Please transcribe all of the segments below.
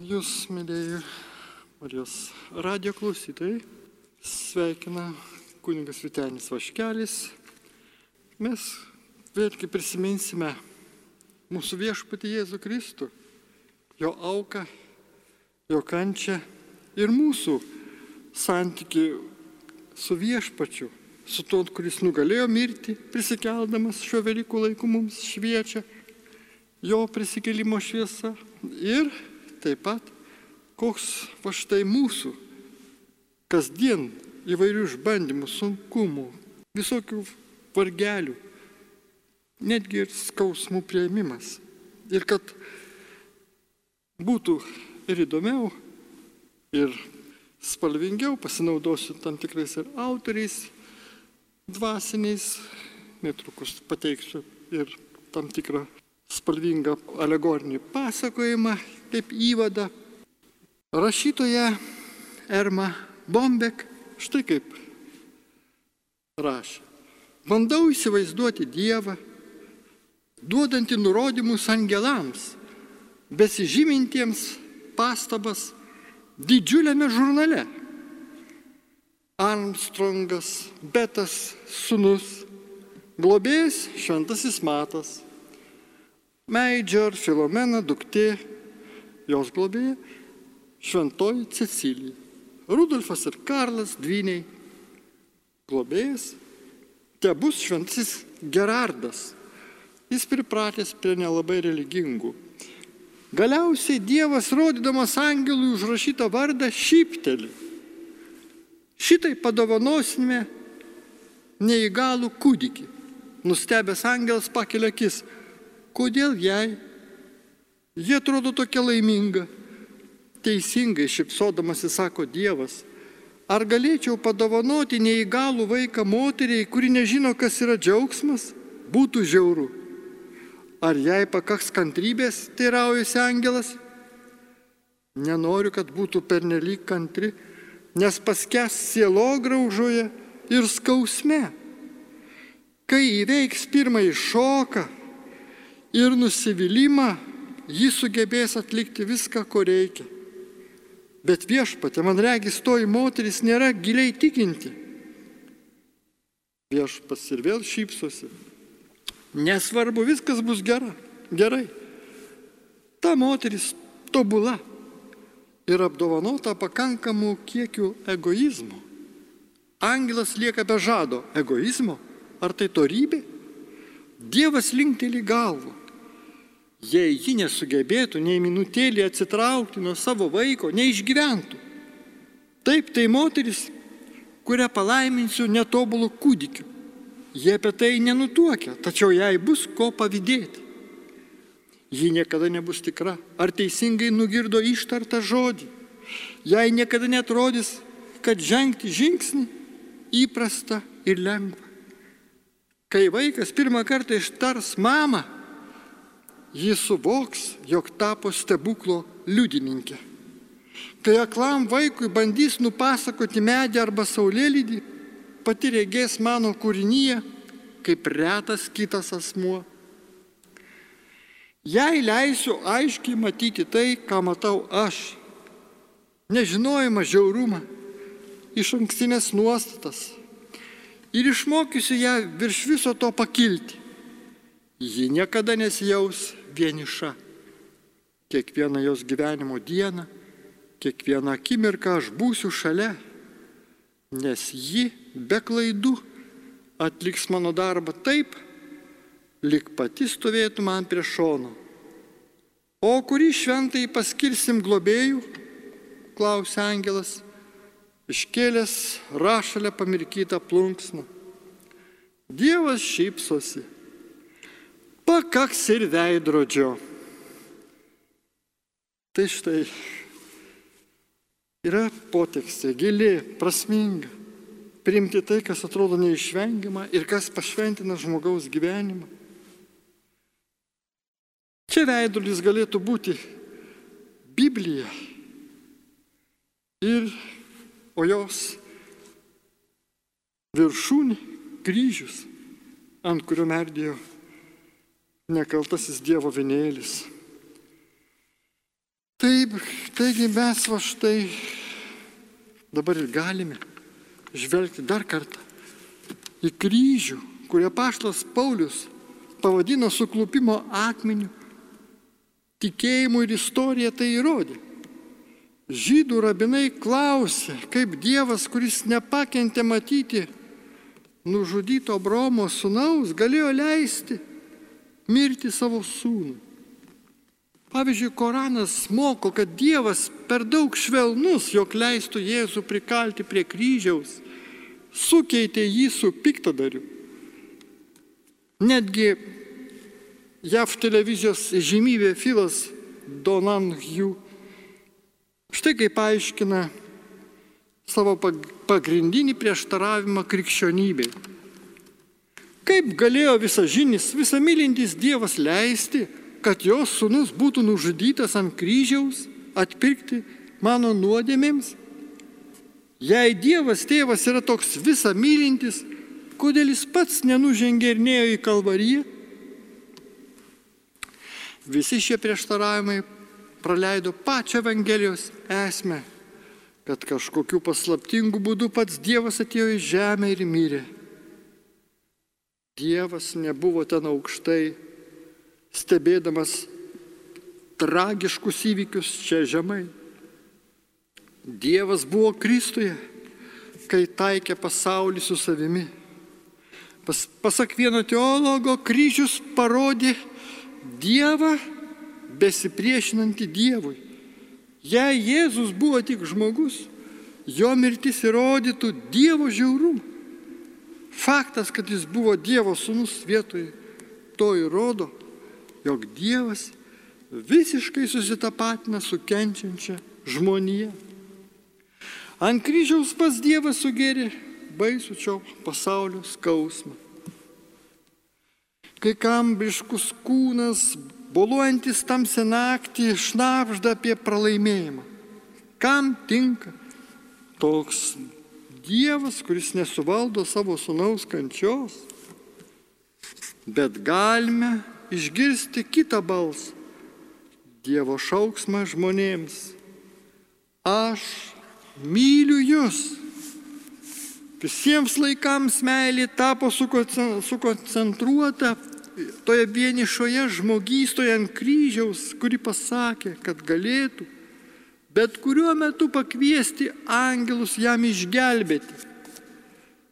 Jūs, mėlyje Marijos radio klausytojai, sveikina kuningas Vitenis Vaškelis. Mes vėlgi prisiminsime mūsų viešpatį Jėzų Kristų, jo auką, jo kančią ir mūsų santyki su viešpačiu, su tuo, kuris nugalėjo mirti, prisikeldamas šiuo Velykų laiku mums šviečia jo prisikelimo šviesa ir taip pat koks va štai mūsų kasdien įvairių išbandymų, sunkumų, visokių vargelių, netgi ir skausmų prieimimas. Ir kad būtų ir įdomiau, ir spalvingiau pasinaudosiu tam tikrais ir autoriais dvasiniais, netrukus pateiksiu ir tam tikrą spalvingą alegorinį pasakojimą kaip įvadą. Rašytoja Erma Bombek štai kaip rašė. Bandau įsivaizduoti Dievą, duodantį nurodymus angelams, besižymintiems pastabas didžiuliame žurnale. Armstrongas, Betas sunus, globėjas Šventasis Matas, Meidžer, Filomena duktė, jos globėja Šventoji Cecilija, Rudolfas ir Karlas dviniai, globėjas, te bus Šventasis Gerardas, jis pripratęs prie nelabai religingų Galiausiai Dievas, rodydamas angelui užrašytą vardą, šypteli. Šitai padovanosime neįgalų kūdikį. Nustebęs angelas pakelia akis. Kodėl jai? Jie atrodo tokia laiminga. Teisingai šipsodamas įsako Dievas. Ar galėčiau padovanoti neįgalų vaiką moteriai, kuri nežino, kas yra džiaugsmas? Būtų žiauru. Ar jai pakaks kantrybės, teiraujasi angelas? Nenoriu, kad būtų pernelyg kantri, nes paskes sielo graužoje ir skausme. Kai įveiks pirmąjį šoką ir nusivylimą, ji sugebės atlikti viską, ko reikia. Bet viešpatė, man regis, toji moteris nėra giliai tikinti. Viešpas ir vėl šypsosi. Nesvarbu, viskas bus gera, gerai. Ta moteris tobula ir apdovanota pakankamų kiekių egoizmo. Angelas lieka be žado egoizmo. Ar tai torybė? Dievas linkteli galvą. Jei ji nesugebėtų nei minutėlį atsitraukti nuo savo vaiko, neišgyventų. Taip, tai moteris, kurią palaiminsiu netobulų kūdikiu. Jie apie tai nenutuokia, tačiau jai bus ko pavydėti. Ji niekada nebus tikra, ar teisingai nugirdo ištartą žodį. Jai niekada netrodys, kad žengti žingsnį įprasta ir lengva. Kai vaikas pirmą kartą ištars mamą, jis suvoks, jog tapo stebuklo liudininkė. Kai aklam vaikui bandys nupasakoti medį arba saulėlydį, pati regės mano kūrinyje kaip retas kitas asmuo. Jei leisiu aiškiai matyti tai, ką matau aš, nežinojimą žiaurumą, iš ankstinės nuostatas ir išmokysiu ją virš viso to pakilti, ji niekada nesijaus vieniša. Kiekvieną jos gyvenimo dieną, kiekvieną akimirką aš būsiu šalia nes ji be klaidų atliks mano darbą taip, lik pati stovėtų man prie šono. O kurį šventai paskirsim globėjų? klausė angelas, iškėlęs rašalę pamirkytą plunksną. Dievas šypsosi. Pakaks ir veidrodžio. Tai štai Yra potekstė, gili, prasminga. Priimti tai, kas atrodo neišvengiama ir kas pašventina žmogaus gyvenimą. Čia veidrodis galėtų būti Biblija ir o jos viršūnė kryžius, ant kurio merdėjo nekaltasis Dievo vienėlis. Taip, taigi mes va štai dabar ir galime žvelgti dar kartą į kryžių, kurį paštas Paulius pavadino suklupimo akmeniu. Tikėjimu ir istorija tai įrodė. Žydų rabinai klausė, kaip Dievas, kuris nepakentė matyti nužudyto Bromo sunaus, galėjo leisti mirti savo sūnų. Pavyzdžiui, Koranas moko, kad Dievas per daug švelnus, jog leistų Jėzų prikalti prie kryžiaus, sukeitė jį su piktadariu. Netgi JAV televizijos žymybė Filas Donanhue štai kaip aiškina savo pagrindinį prieštaravimą krikščionybei. Kaip galėjo visažinis, visamylintis Dievas leisti, kad jos sunus būtų nužudytas ant kryžiaus, atpirkti mano nuodėmėms? Jei Dievas tėvas yra toks visą mylintis, kodėl jis pats nenužengė ir nėjo į kalvariją? Visi šie prieštaravimai praleido pačią Evangelijos esmę, kad kažkokiu paslaptingu būdu pats Dievas atėjo į žemę ir mirė. Dievas nebuvo ten aukštai, stebėdamas tragiškus įvykius čia žemai. Dievas buvo Kristuje, kai taikė pasaulį su savimi. Pas, pasak vieno teologo, kryžius parodė Dievą besipriešinantį Dievui. Jei Jėzus buvo tik žmogus, jo mirtis įrodytų Dievo žiaurumą. Faktas, kad jis buvo Dievo sūnus vietoj to įrodo, jog Dievas visiškai susitapatina su kenčiančia žmonija. Ant kryžiaus pas Dievas sugėrė baisų šio pasaulio skausmą. Kai kam biškus kūnas, boluojantis tamsią naktį, šnapžda apie pralaimėjimą. Kam tinka toks Dievas, kuris nesuvaldo savo sunaus kančios? Bet galime išgirsti kitą balsą. Dievo šauksmą žmonėms. Aš myliu jūs. Visiems laikams meilė tapo sukoncentruota toje vienišoje žmogystoje ant kryžiaus, kuri pasakė, kad galėtų bet kuriuo metu pakviesti angelus jam išgelbėti,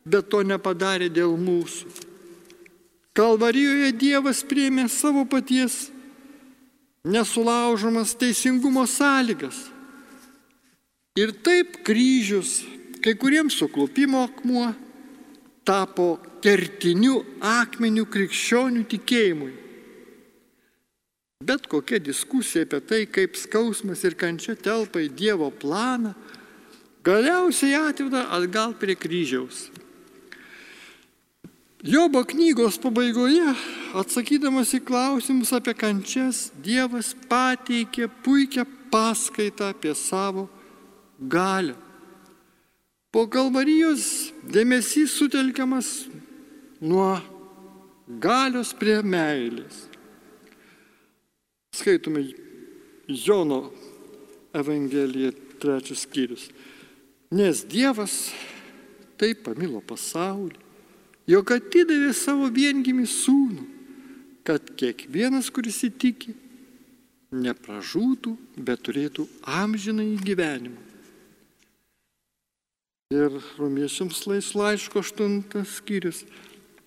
bet to nepadarė dėl mūsų. Kalvarijoje Dievas priėmė savo paties nesulaužomas teisingumo sąlygas Ir taip kryžius, kai kuriems suklupimo akmuo, tapo kertiniu akmeniu krikščionių tikėjimui. Bet kokia diskusija apie tai, kaip skausmas ir kančia telpa į Dievo planą, galiausiai atveda atgal prie kryžiaus. Jobo knygos pabaigoje, atsakydamas į klausimus apie kančias, Dievas pateikė puikią paskaitą apie savo galę. Po kalvarijos dėmesys sutelkiamas nuo galios prie meilės. Skaitome Jono Evangeliją trečias skyrius. Nes Dievas taip pamilo pasaulį, jog atidavė savo viengimį sūnų, kad kiekvienas, kuris įtiki, nepražūtų, bet turėtų amžiną į gyvenimą. Ir romiečiams laiško aštuntas skyrius.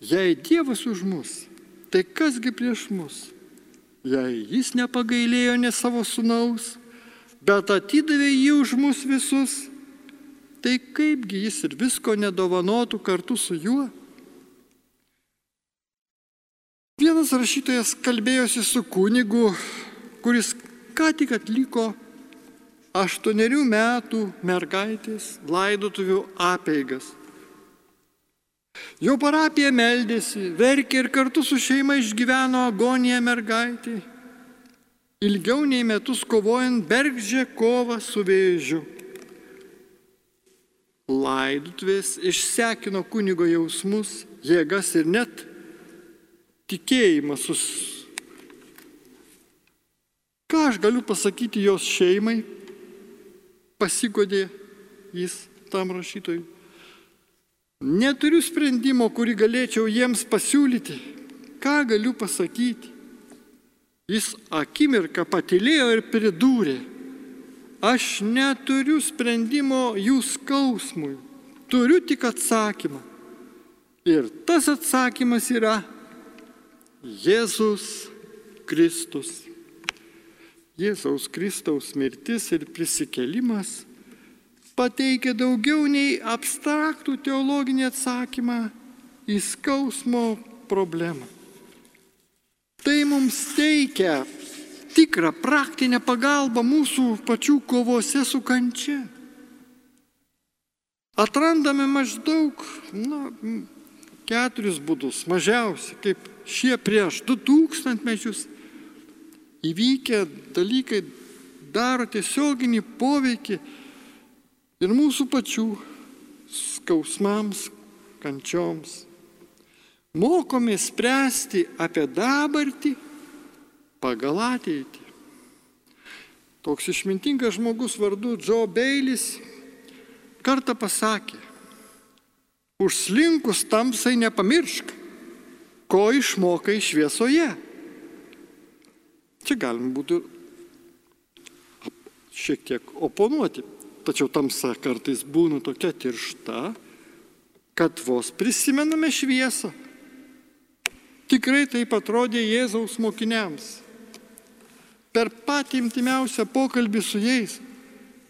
Jei Dievas už mus, tai kasgi prieš mus? Jei jis nepagailėjo ne savo sunaus, bet atidavė jį už mus visus, tai kaipgi jis ir visko nedovanotų kartu su juo? Vienas rašytojas kalbėjosi su kunigu, kuris ką tik atliko aštuonerių metų mergaitės laidotuvių apeigas. Jo parapija meldėsi, verkė ir kartu su šeima išgyveno agoniją mergaitį. Ilgiau nei metus kovojant bergždžią kovą su vėžiu. Laidutuvės išsekino kunigo jausmus, jėgas ir net tikėjimą sus Ką aš galiu pasakyti jos šeimai? Pasigodė jis tam rašytojui. Neturiu sprendimo, kurį galėčiau jiems pasiūlyti. Ką galiu pasakyti? Jis akimirką patilėjo ir pridūrė. Aš neturiu sprendimo jų skausmui. Turiu tik atsakymą. Ir tas atsakymas yra Jėzus Kristus. Jėzaus Kristaus mirtis ir prisikelimas pateikia daugiau nei abstraktų teologinį atsakymą į skausmo problemą. Tai mums teikia tikrą praktinę pagalbą mūsų pačių kovose su kančia. Atrandame maždaug na, keturis būdus, mažiausiai, kaip šie prieš du tūkstantmečius įvykę dalykai daro tiesioginį poveikį ir mūsų pačių skausmams, kančioms. Mokome spręsti apie dabartį pagal ateitį. Toks išmintingas žmogus vardu Džo Beilis kartą pasakė, užslinkus tamsai nepamiršk, ko išmokai šviesoje. Čia galima būtų šiek tiek oponuoti, tačiau tamsa kartais būna tokia tiršta, kad vos prisimename šviesą. Tikrai taip atrodė Jėzaus mokiniams. Per patį intimiausią pokalbį su jais,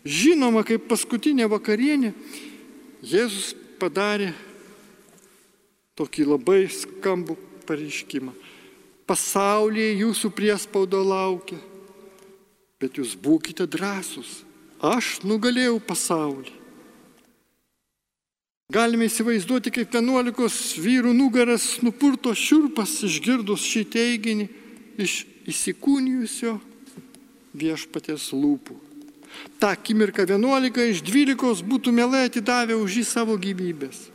žinoma, kaip paskutinė vakarienė, Jėzus padarė tokį labai skambų pareiškimą pasaulyje jūsų priespaudo laukia, bet jūs būkite drąsūs. Aš nugalėjau pasaulį. Galime įsivaizduoti, kaip vienuolikos vyrų nugaras nupurto šiurpas išgirdus šį teiginį iš įsikūnijusio viešpatės lūpų. Ta akimirka vienuolika iš dvylikos būtų mielai atidavę už jį savo gyvybės.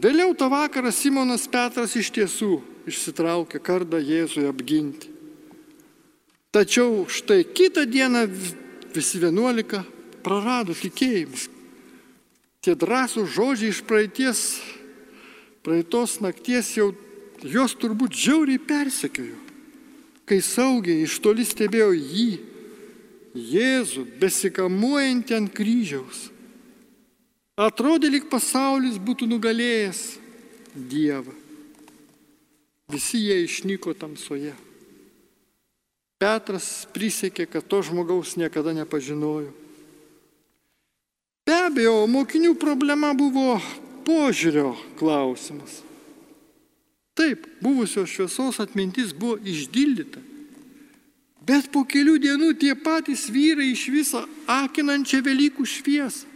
Vėliau tą vakarą Simonas Petras iš tiesų išsitraukė kardą Jėzui apginti. Tačiau štai kitą dieną visi vienuolika prarado tikėjimą. Tie drąsūs žodžiai iš praeities, praeitos nakties jau jos turbūt žiauriai persekiojo, kai saugiai iš toli stebėjo jį, Jėzų, besikamuojantį ant kryžiaus. Atrodė, lyg pasaulis būtų nugalėjęs Dievą. Visi jie išnyko tamsoje. Petras prisiekė, kad to žmogaus niekada nepažinojo. Be abejo, mokinių problema buvo požiūrio klausimas. Taip, buvusios šviesos atmintis buvo išdildyta. Bet po kelių dienų tie patys vyrai iš viso akinančią Velykų šviesą.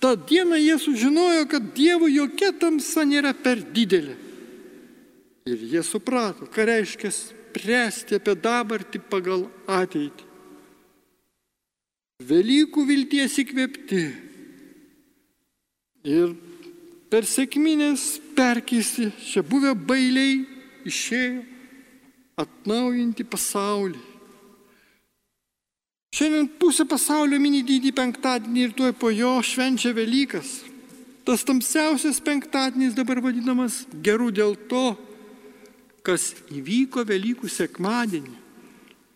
Ta diena jie sužinojo, kad Dievo jokia tamsa nėra per didelė. Ir jie suprato, ką reiškia spręsti apie dabartį pagal ateitį. Velykų vilties įkvėpti ir per sėkminės perkeisti čia buvę bailiai išėjo atnaujinti pasaulį. Šiandien pusė pasaulio mini didį penktadienį ir tuoj po jo švenčia Velykas. Tas tamsiausias penktadienis dabar vadinamas geru dėl to, kas įvyko Velykų sekmadienį.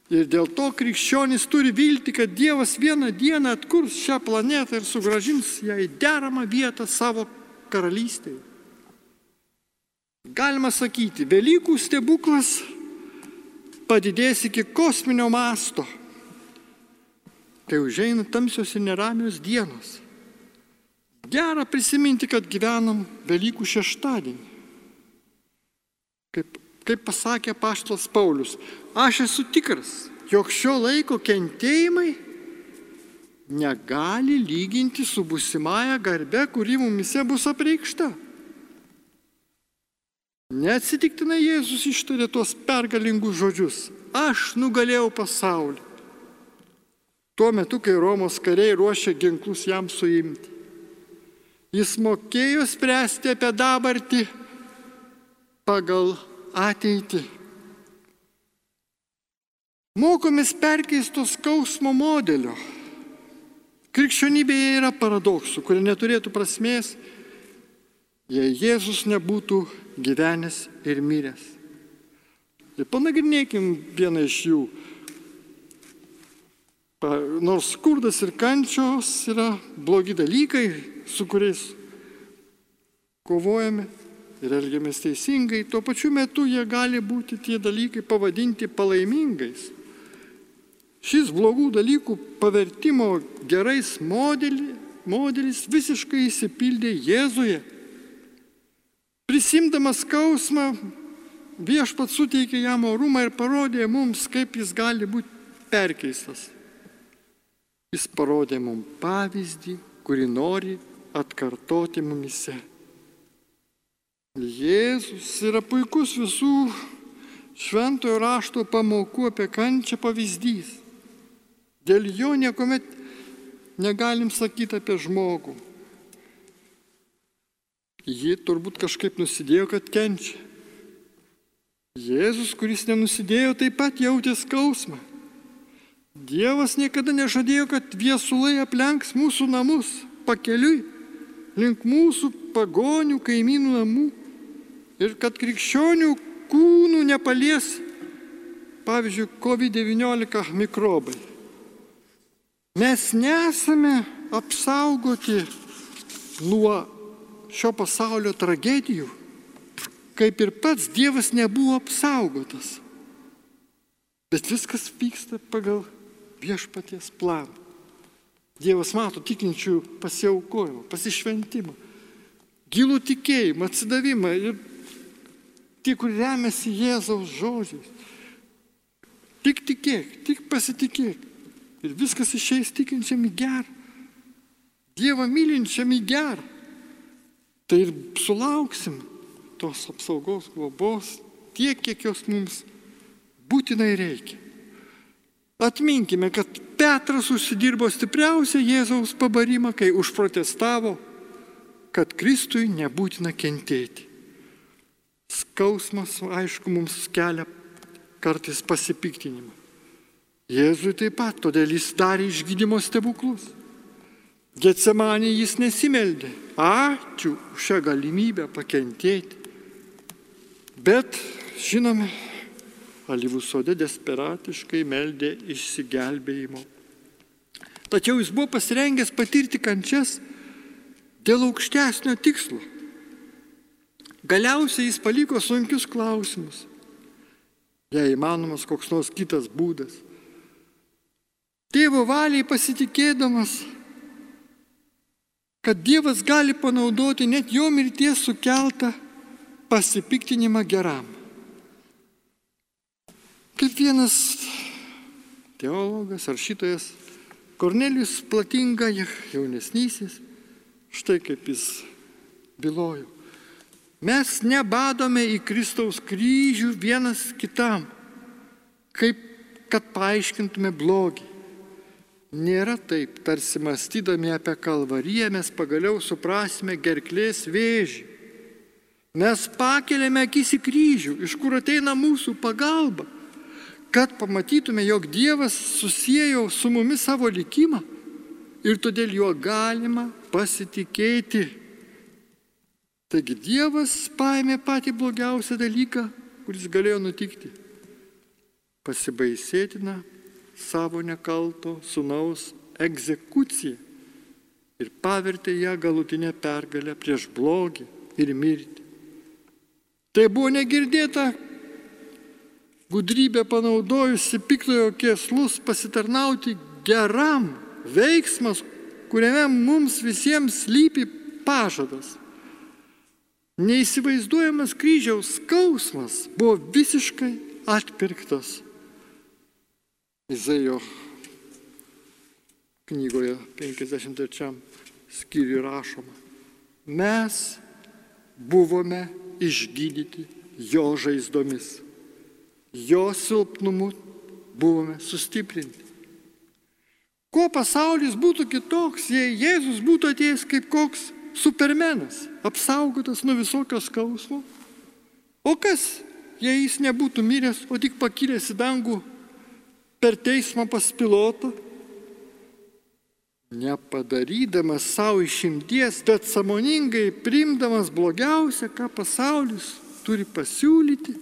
Ir dėl to krikščionis turi vilti, kad Dievas vieną dieną atkurs šią planetą ir sugražins ją į deramą vietą savo karalystėje. Galima sakyti, Velykų stebuklas padidės iki kosminio masto kai užeina tamsios ir neramios dienos. Gera prisiminti, kad gyvenam Velykų šeštadienį. Kaip, kaip pasakė paštas Paulius, aš esu tikras, jog šio laiko kentėjimai negali lyginti su busimąją garbe, kuri mumise bus apreikšta. Neatsitiktinai Jėzus ištarė tuos pergalingus žodžius. Aš nugalėjau pasaulį. Tuo metu, kai Romos kariai ruošė ginklus jam suimti. Jis mokėjo spręsti apie dabartį pagal ateitį. Mokomės perkeisto skausmo modelio. Krikščionybėje yra paradoksų, kurie neturėtų prasmės, jei Jėzus nebūtų gyvenęs ir miręs. Ir panagrinėkim vieną iš jų. Nors skurdas ir kančios yra blogi dalykai, su kuriais kovojame ir elgiamės teisingai, tuo pačiu metu jie gali būti tie dalykai pavadinti palaimingais. Šis blogų dalykų pavertimo gerais modelį, modelis visiškai įsipildė Jėzuje. Prisimdamas skausmą, viešpat suteikė jam orumą ir parodė mums, kaip jis gali būti perkeistas. Jis parodė mums pavyzdį, kurį nori atkartoti mumise. Jėzus yra puikus visų šventojo rašto pamokų apie kančią pavyzdys. Dėl jo niekuomet negalim sakyti apie žmogų. Ji turbūt kažkaip nusidėjo, kad kenčia. Jėzus, kuris nenusidėjo, taip pat jautė skausmą. Dievas niekada nežadėjo, kad viesulai aplenks mūsų namus pakeliui link mūsų pagonių kaimynų namų ir kad krikščionių kūnų nepalies, pavyzdžiui, COVID-19 mikrobai. Mes nesame apsaugoti nuo šio pasaulio tragedijų, kaip ir pats Dievas nebuvo apsaugotas. Bet viskas vyksta pagal viešpaties planą. Dievas mato tikinčių pasiaukojimą, pasišventimą, gilų tikėjimą, atsidavimą ir tie, kur remiasi Jėzaus žodžiais. Tik tikėk, tik pasitikėk. Ir viskas išeis tikinčiam į gerą. Dievą mylinčiam į gerą. Tai ir sulauksim tos apsaugos globos tiek, kiek jos mums būtinai reikia. Atminkime, kad Petras užsidirbo stipriausią Jėzaus pabarimą, kai užprotestavo, kad Kristui nebūtina kentėti. Skausmas, aišku, mums kelia kartais pasipiktinimą. Jėzui taip pat, todėl jis darė išgydymo stebuklus. Getsemanė jis nesimeldė. Ačiū už šią galimybę pakentėti. Bet, žinome, alyvų sode desperatiškai meldė išsigelbėjimo. Tačiau jis buvo pasirengęs patirti kančias dėl aukštesnio tikslo. Galiausiai jis paliko sunkius klausimus, jei įmanomas koks nors kitas būdas. Tėvo valiai pasitikėdamas, kad Dievas gali panaudoti net jo mirties sukeltą pasipiktinimą geram. Kaip vienas teologas ar šitojas Kornelijus Platinga, jaunesnysis, štai kaip jis bylojo. Mes nebadome į Kristaus kryžių vienas kitam, kaip kad paaiškintume blogį. Nėra taip, tarsi mąstydami apie kalvariją mes pagaliau suprasime gerklės vėžį. Mes pakeliame akis į kryžių, iš kur ateina mūsų pagalba, kad pamatytume, jog Dievas susijęjo su mumis savo likimą ir todėl juo galima pasitikėti. Taigi Dievas paėmė patį blogiausią dalyką, kuris galėjo nutikti. Pasibaisėtina savo nekalto sunaus egzekuciją ir pavertė ją galutinę pergalę prieš blogį ir mirtį. Tai buvo negirdėta gudrybė panaudojusi piktojo kėslus pasitarnauti geram veiksmas, kuriame mums visiems lypi pažadas. Neįsivaizduojamas kryžiaus skausmas buvo visiškai atpirktas. Izaijo knygoje 53 skyriui rašoma. Mes buvome išgydyti jo žaizdomis. Jo silpnumu buvome sustiprinti. Kuo pasaulis būtų kitoks, jei Jėzus būtų atėjęs kaip koks supermenas, apsaugotas nuo visokio skausmo. O kas, jei jis nebūtų miręs, o tik pakilęs į dangų per teismą pas pilotą, nepadarydamas savo išimties, bet samoningai priimdamas blogiausią, ką pasaulis turi pasiūlyti,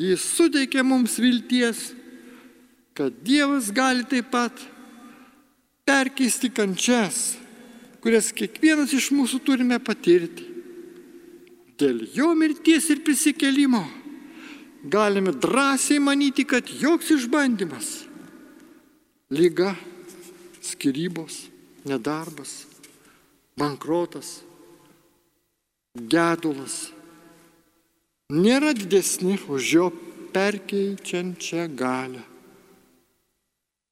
jis suteikia mums vilties, kad Dievas gali taip pat perkeisti kančias, kurias kiekvienas iš mūsų turime patirti. Dėl jo mirties ir prisikelimo galime drąsiai manyti, kad joks išbandymas, lyga, skirybos, nedarbas, bankrotas, gedulas nėra didesni už jo perkeičiančią galę.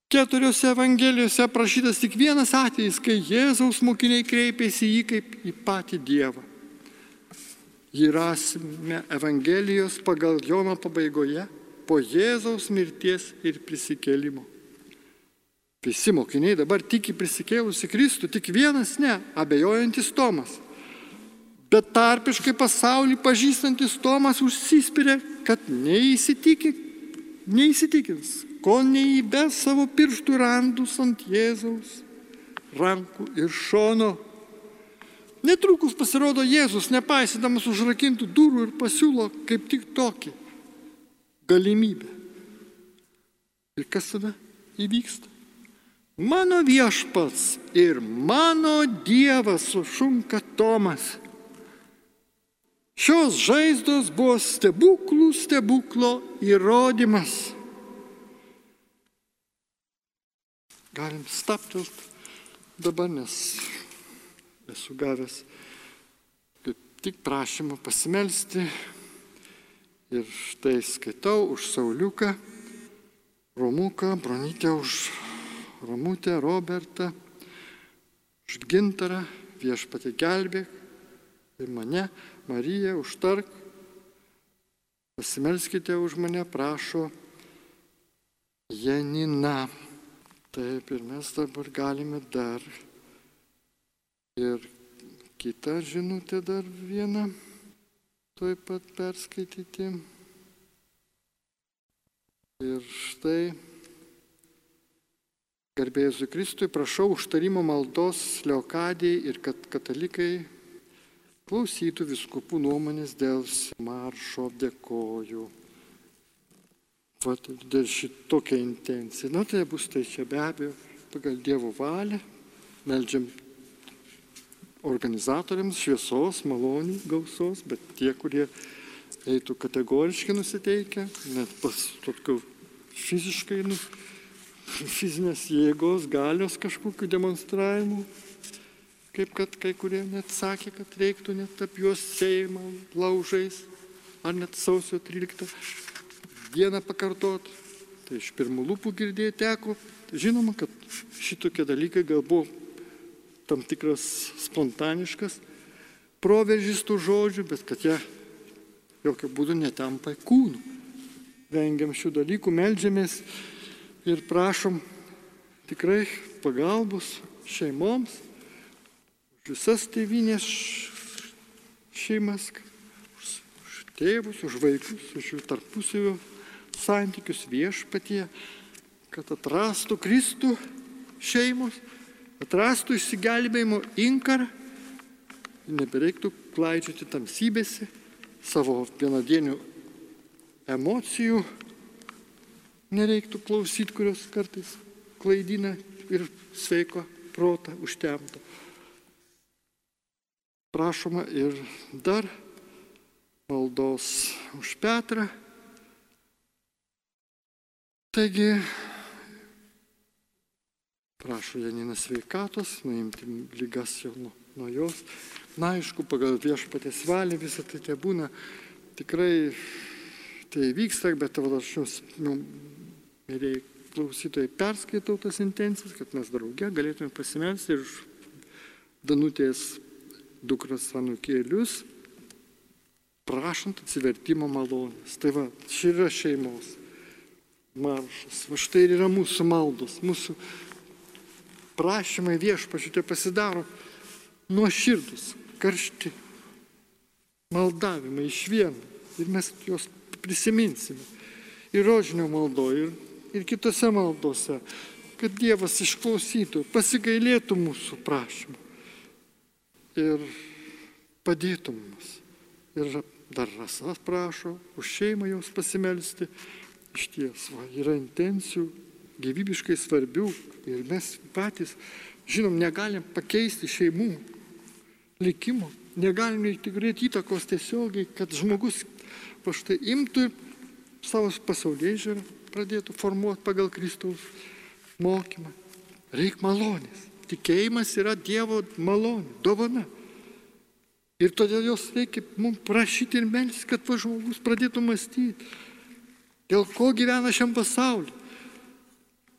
Keturiose Evangelijose aprašytas tik vienas atvejis, kai Jėzaus mokiniai kreipėsi į jį kaip į patį Dievą. Jį rasime Evangelijos pagal Jono pabaigoje po Jėzaus mirties ir prisikėlimo. Visi mokiniai dabar tiki prisikėlusi Kristų, tik vienas ne, abejojantis Tomas. Bet tarpiškai pasaulį pažįstantis Tomas užsispyrė, kad neįsitikins, kol neįbes savo pirštų randus ant Jėzaus rankų ir šono. Netrukus pasirodo Jėzus, nepaisydamas užrakintų durų ir pasiūlo kaip tik tokį galimybę. Ir kas tada įvyksta? Mano viešpats ir mano Dievas sušunka Tomas. Šios žaizdos buvo stebuklų stebuklo įrodymas. Galim staptelt dabar, nes esu gavęs kaip tik prašymą pasimelsti ir štai skaitau už Sauliuką, Romuką, Bronytę už Ramutę, Robertą, už gintarą, viešpatį gelbėk ir mane, Mariją, užtark. Pasimelskite už mane, prašo Janina. Taip, ir mes dabar galime dar ir kitą žinutę dar vieną tuoj pat perskaityti. Ir štai Garbėjus Kristui, prašau užtarimo maldos Leokadijai ir kad katalikai klausytų viskupų nuomonės dėl maršo, dėkoju. Vat dėl šitokia intencija. Na tai bus tai čia be abejo pagal Dievo valią. Meldžiam organizatoriams šviesos, malonių, gausos, bet tie, kurie eitų kategoriškai nusiteikę, net pas tokiu fiziškai nusiteikę fizinės jėgos, galios kažkokiu demonstravimu, kaip kad kai kurie net sakė, kad reiktų net ap juos seimą laužais, ar net sausio 13 dieną pakartot. Tai iš pirmų lūpų girdėti teko, žinoma, kad šitokie dalykai gal buvo tam tikras spontaniškas proveržys tų žodžių, bet kad jie jokių būdų netampa kūnų. Vengiam šių dalykų, melžiamės ir prašom tikrai pagalbos šeimoms, visas tėvinės šeimas, už tėvus, už vaikus, už jų tarpusavio santykius viešpatie, kad atrastų Kristų šeimos, atrastų išsigelbėjimo inkarą, nebereiktų klaidžioti tamsybėse savo vienadienių emocijų nereiktų klausyti, kurios kartais klaidina ir sveiko protą užtemto. Prašoma ir dar maldos už Petrą. Taigi, prašo Janina sveikatos, nuimti lygas jau nuo, nuo jos. Na, aišku, pagal viešpatės valią visą tai te būna tikrai tai vyksta, bet aš jums nu, Mėrėjai klausytojai, perskaitau tas intencijas, kad mes drauge galėtume pasimelsti ir Danutės dukras anukėlius, prašant atsivertimo malonės. Tai va, čia yra šeimos maršas. Va štai ir yra mūsų maldos, mūsų prašymai viešpačiutė pasidaro nuoširdus, karšti, maldavimai iš vieno. Ir mes juos prisiminsime. Ir rožinio maldo, ir ir kitose maldose, kad Dievas išklausytų, pasigailėtų mūsų prašymų ir padėtų mums. Ir dar rasas prašo, už šeimą jos pasimelsti. Iš ties, va, yra intencijų gyvybiškai svarbių ir mes patys, žinom, negalim pakeisti šeimų likimo, negalim tikrai įtakos tiesiogiai, kad žmogus va štai imtų ir savo pasaulyje žiūrą pradėtų formuoti pagal Kristaus mokymą. Reikia malonės. Tikėjimas yra Dievo malonė, dovana. Ir todėl jos reikia mums prašyti ir melsis, kad va žmogus pradėtų mąstyti, dėl ko gyvena šiam pasauliu,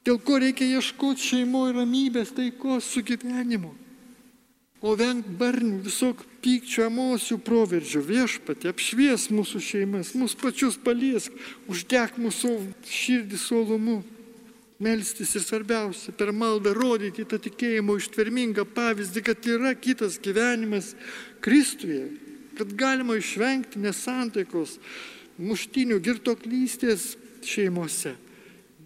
dėl ko reikia ieškoti šeimoje ramybės, taikos, sugyvenimo. O venk barnių, visok pykčio, emocijų proveržių, viešpatė, apšvies mūsų šeimas, mūsų pačius paliesk, uždek mūsų širdį suolumu. Melstis ir svarbiausia, per maldą rodyti tą tikėjimo ištvermingą pavyzdį, kad yra kitas gyvenimas Kristuje, kad galima išvengti nesantaikos, muštinių, girtoklystės šeimose.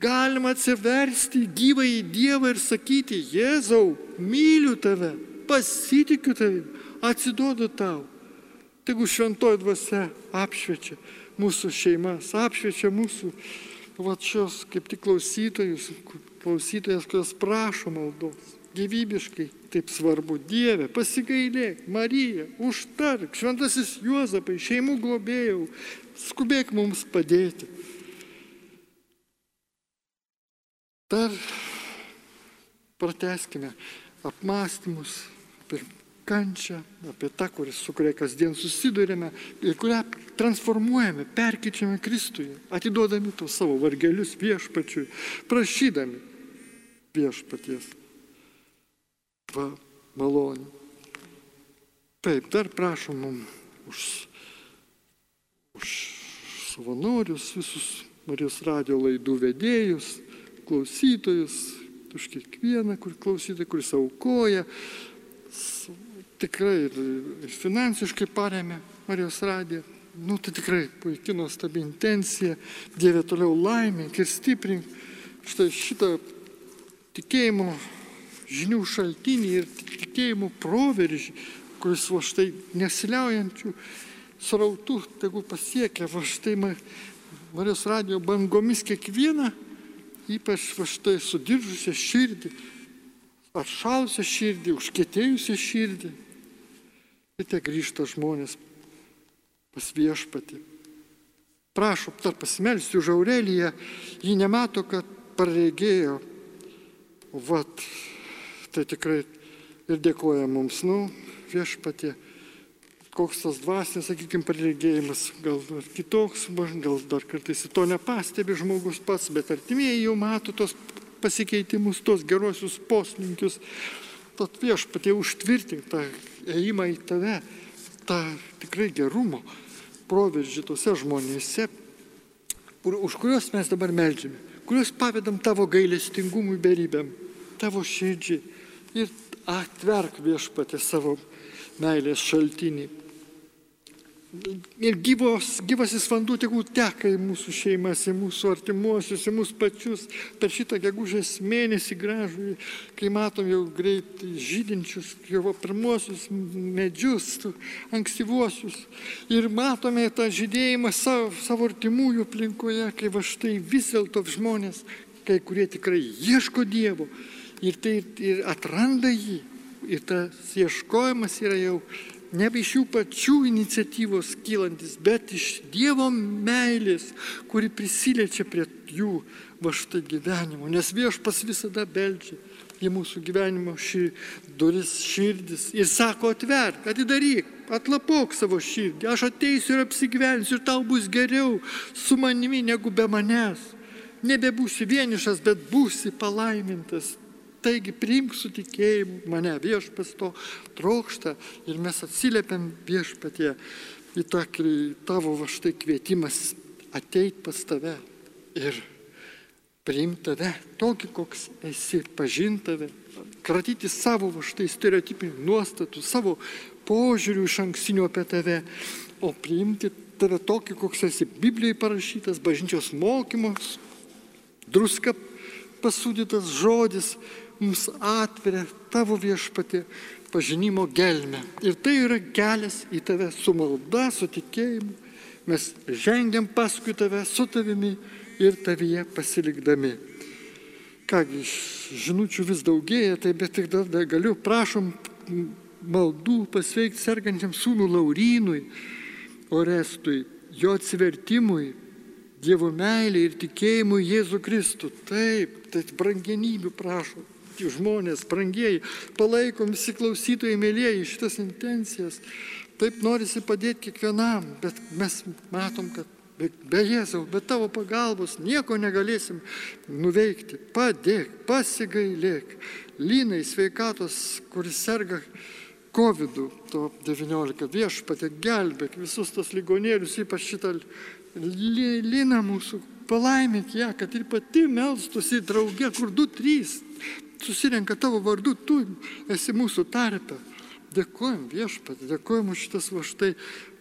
Galima atsiversti gyvą į Dievą ir sakyti, Jėzau, myliu tave pasitikiu tavim, atsiduodu tau. Tegu šventoji dvasia apšviečia mūsų šeimas, apšviečia mūsų va šios kaip tik klausytojus, klausytojas, kurios prašo maldos. Gyvybiškai taip svarbu. Dieve, pasigailėk, Marija, užtark, šventasis Juozapai, šeimų globėjau, skubėk mums padėti. Dar prateskime apmąstymus apie kančią, apie tą, kuris, su kuria kasdien susidurėme ir kurią transformuojame, perkyčiame Kristuje, atiduodami tos savo vargelius viešpačiui, prašydami viešpaties. Va, malonė. Taip, dar prašom mums už, už savanorius, visus Marijos radio laidų vedėjus, klausytojus, už kiekvieną, kur klausytojai, kuris aukoja, tikrai ir, ir finansiškai paremė Marijos radiją. Nu, tai tikrai puikia nuostabi intencija, Dieve toliau laimink ir stiprink štai šitą tikėjimo žinių šaltinį ir tikėjimo proveržį, kuris va štai nesiliaujančių srautų, tegu pasiekia va štai Marijos radijo bangomis kiekvieną, ypač va štai sudiržusią širdį, atšalusią širdį, užkėtėjusią širdį. Ir te grįžta žmonės pas viešpatį. Prašom, dar pasimelsti už Aureliją, ji nemato, kad pareigėjo. Vat, tai tikrai ir dėkoja mums, nu, viešpatė, koks tas dvasinis, sakykime, pareigėjimas, gal dar kitoks, gal dar kartais to nepastebi žmogus pats, bet artimieji jau mato tos pasikeitimus, tos gerosius poslinkius. Tad viešpatė užtvirtink tą ėjimą į tave, tą tikrai gerumo proveržį tose žmonėse, kur, už kuriuos mes dabar melžiame, kuriuos pavedam tavo gailestingumui beribėm, tavo širdžiai ir atverk viešpatė savo meilės šaltinį ir gyvos, gyvasis vanduo tegul teka į mūsų šeimas, į mūsų artimuosius, į mūsų pačius per šitą gegužės mėnesį gražų, kai matom jau greit žydinčius, jau pirmuosius medžius, ankstyvuosius. Ir matome tą žydėjimą savo, savo artimųjų aplinkoje, kai va štai vis dėlto žmonės, kai kurie tikrai ieško Dievo ir, tai, ir atranda jį. Ir tas ieškojimas yra jau nebe iš jų pačių iniciatyvos kylantis, bet iš Dievo meilės, kuri prisiliečia prie jų va štai gyvenimo. Nes viešpas visada beldžia į mūsų gyvenimo šį duris širdis ir sako atverk, atidaryk, atlapok savo širdį, aš ateisiu ir apsigyvensiu ir tau bus geriau su manimi negu be manęs. Nebebūsi vienišas, bet būsi palaimintas. Taigi priimk su tikėjimu mane, viešpas to trokšta ir mes atsiliepiam viešpatie į tą tavo va štai kvietimas ateit pas tave ir priimti tave tokį, koks esi, pažinti tave, kratyti savo va štai stereotipinių nuostatų, savo požiūrių iš ankstinio apie tave, o priimti tave tokį, koks esi Biblijoje parašytas, bažnyčios mokymus, druska pasūdytas žodis mums atveria tavo viešpatį pažinimo gelmę. Ir tai yra kelias į tave su malda, su tikėjimu. Mes žengiam paskui tave su tavimi ir tavyje pasilikdami. Kągi, žinučių vis daugėja, tai bet tik dar galiu, prašom maldų pasveikti sergančiam sūnų Laurynui, Orestui, jo atsivertimui, Dievo meilė ir tikėjimu Jėzų Kristų. Taip, tai brangenybių prašom žmonės, brangieji, palaikom visi klausytojai, mėlyjeji šitas intencijas. Taip norisi padėti kiekvienam, bet mes matom, kad be, be Jėzaus, be tavo pagalbos nieko negalėsim nuveikti. Padėk, pasigailėk. Lynai sveikatos, kuris serga COVID-19, viešpatė gelbėk visus tos ligonierius, ypač šitą Lyną mūsų, palaimink ją, kad ir pati melstųsi drauge, kur du, trys susirenka tavo vardu, tu esi mūsų tarpe. Dėkojom viešpat, dėkojom už šitas va štai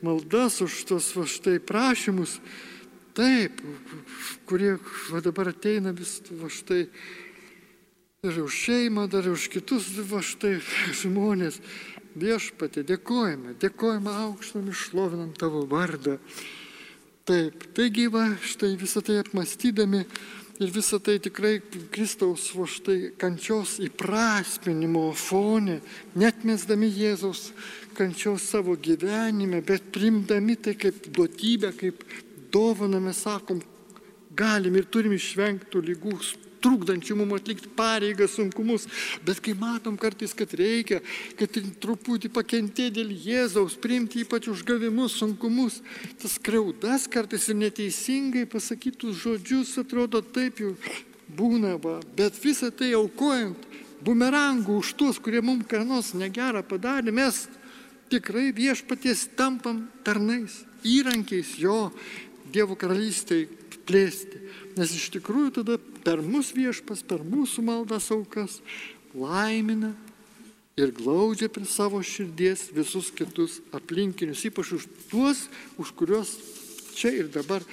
maldas, už šitas va štai prašymus. Taip, kurie va dabar ateina vis va štai ir už šeimą, dar už kitus va štai žmonės. Viešpatė, dėkojame, dėkojame aukštam išlovinam tavo vardą. Taip, taigi va štai visą tai apmastydami Ir visą tai tikrai Kristaus va štai kančios įprasminimo fone, net mesdami Jėzaus kančios savo gyvenime, bet primdami tai kaip duotybę, kaip dovaną mes sakom, galim ir turim išvengti lygų trukdančių mums atlikti pareigas, sunkumus, bet kai matom kartais, kad reikia, kad truputį pakentėti dėl Jėzaus, priimti ypač užgavimus, sunkumus, tas kraudas kartais ir neteisingai pasakytus žodžius atrodo taip jau būna, va, bet visą tai aukojant bumerangų už tuos, kurie mums ką nors negerą padarė, mes tikrai viešpaties tampam tarnais, įrankiais jo Dievo karalystėje plėsti. Nes iš tikrųjų tada per mūsų viešpas, per mūsų maldas aukas laimina ir glaudžia prie savo širdies visus kitus aplinkinius, ypač už tuos, už kuriuos čia ir dabar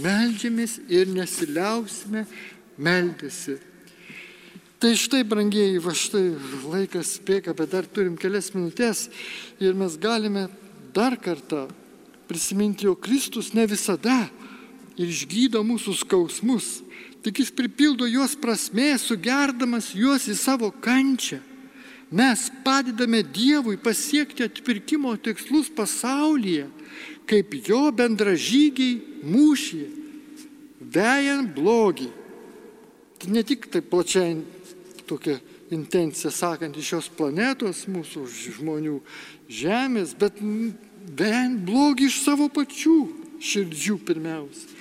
melžiamės ir nesiliausime meldėsi. Tai štai, brangieji, va štai laikas spėka, bet dar turim kelias minutės ir mes galime dar kartą prisiminti, jog Kristus ne visada ir išgydo mūsų skausmus, tik jis pripildo juos prasmė, sugerdamas juos į savo kančią. Mes padedame Dievui pasiekti atpirkimo tikslus pasaulyje, kaip jo bendražygiai mūšyje, vejant blogį. Tai ne tik tai plačiai tokia intencija sakant iš šios planetos, mūsų žmonių žemės, bet vejant blogį iš savo pačių širdžių pirmiausia.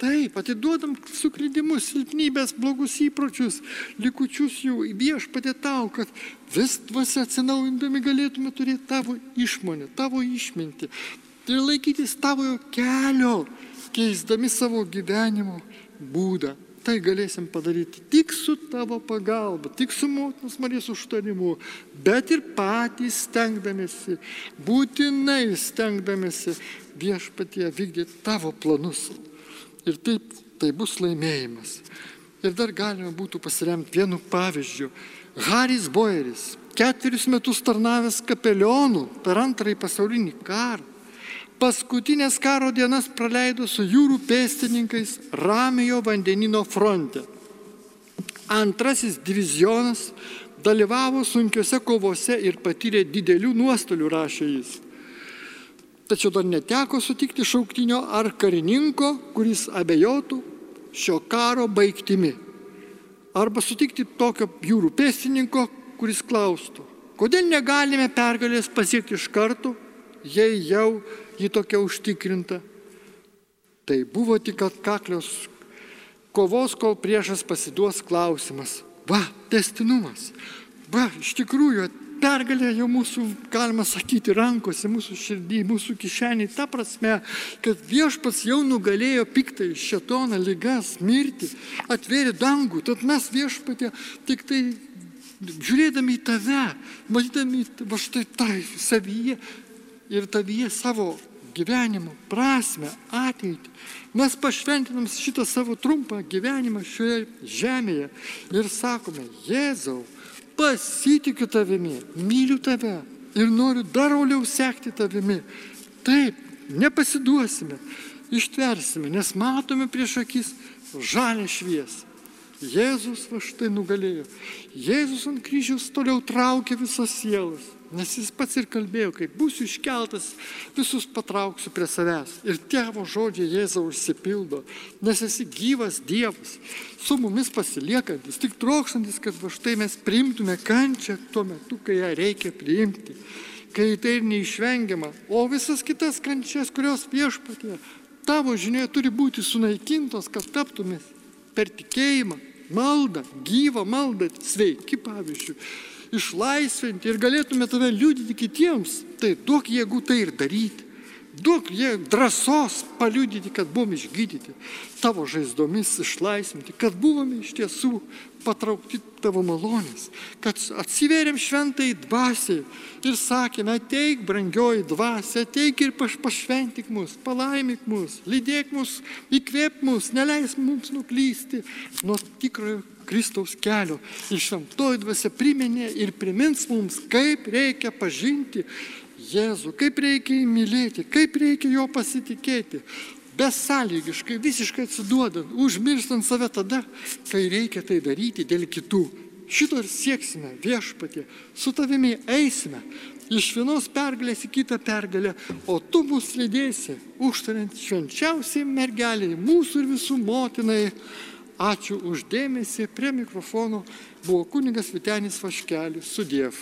Taip, atiduodam suklydimus, silpnybės, blogus įpročius, likučius jų viešpatė tau, kad vis dvasia atsinaujindami galėtume turėti tavo išmonę, tavo išmintį ir laikytis tavo kelio, keisdami savo gyvenimo būdą. Tai galėsim padaryti tik su tavo pagalba, tik su motinos Marijos užtarimu, bet ir patys stengdamėsi, būtinai stengdamėsi viešpatie vykdyti tavo planus ir taip tai bus laimėjimas. Ir dar galima būtų pasiremti vienu pavyzdžiu. Haris Boeris, ketverius metus tarnavęs kapelionų per antrąjį pasaulinį karą, paskutinės karo dienas praleido su jūrų pėstininkais Ramiojo vandenino fronte. Antrasis divizionas dalyvavo sunkiose kovose ir patyrė didelių nuostolių, rašė jis. Tačiau dar neteko sutikti šauktinio ar karininko, kuris abejotų šio karo baigtimi. Arba sutikti tokio jūrų pėstininko, kuris klaustų, kodėl negalime pergalės pasiekti iš karto, jei jau ji tokia užtikrinta. Tai buvo tik atkaklios kovos, kol priešas pasiduos klausimas. Va, testinumas. Va, iš tikrųjų pergalė jau mūsų, galima sakyti, rankose, mūsų širdį, mūsų kišenį. Ta prasme, kad viešpats jau nugalėjo piktai šetoną, lygas, mirtį, atvėrė dangų. Tad mes viešpatė tik tai žiūrėdami į tave, matydami va štai tai savyje ir tavyje savo gyvenimo prasme, ateitį. Mes pašventinam šitą savo trumpą gyvenimą šioje žemėje ir sakome, Jėzau, pasitikiu tavimi, myliu tave ir noriu dar uoliau sekti tavimi. Taip, nepasiduosime, ištversime, nes matome prieš akis žalę šviesą. Jėzus va štai nugalėjo. Jėzus ant kryžiaus toliau traukė visas sielas. Nes jis pats ir kalbėjo, kai būsiu iškeltas, visus patrauksiu prie savęs. Ir tėvo žodžiai Jėzau užsipildo, nes esi gyvas Dievas, su mumis pasiliekantis, tik trokštantis, kad va štai mes priimtume kančią tuo metu, kai ją reikia priimti, kai tai neišvengiama, o visas kitas kančias, kurios viešpatie tavo žinioje turi būti sunaikintos, kad taptumės per tikėjimą, maldą, gyvą maldą, sveiki pavyzdžiui išlaisvinti ir galėtume tave liūdyti kitiems, tai duok jėgų tai ir daryti. Duok jie drąsos paliudyti, kad buvom išgydyti, tavo žaizdomis išlaisvinti, kad buvome iš tiesų patraukti tavo malonės, kad atsiverėm šventai dvasiai ir sakėme, ateik, brangioji dvasia, ateik ir pašventik mus, palaimik mus, lydėk mus, įkvėp mus, neleis mums nuklysti nuo tikrojo Kristaus kelio. Ir šventoji dvasia priminė ir primins mums, kaip reikia pažinti Jėzų, kaip reikia jį mylėti, kaip reikia jo pasitikėti. Besąlygiškai, visiškai atsiduodant, užmirstant save tada, kai reikia tai daryti dėl kitų. Šito ir sieksime viešpatė, su tavimi eisime iš vienos pergalės į kitą pergalę, o tu mus lydėsi, užtariant švenčiausiai mergeliai, mūsų ir visų motinai. Ačiū uždėmesi, prie mikrofono buvo kunigas Vitenis Vaškelis, sudėv.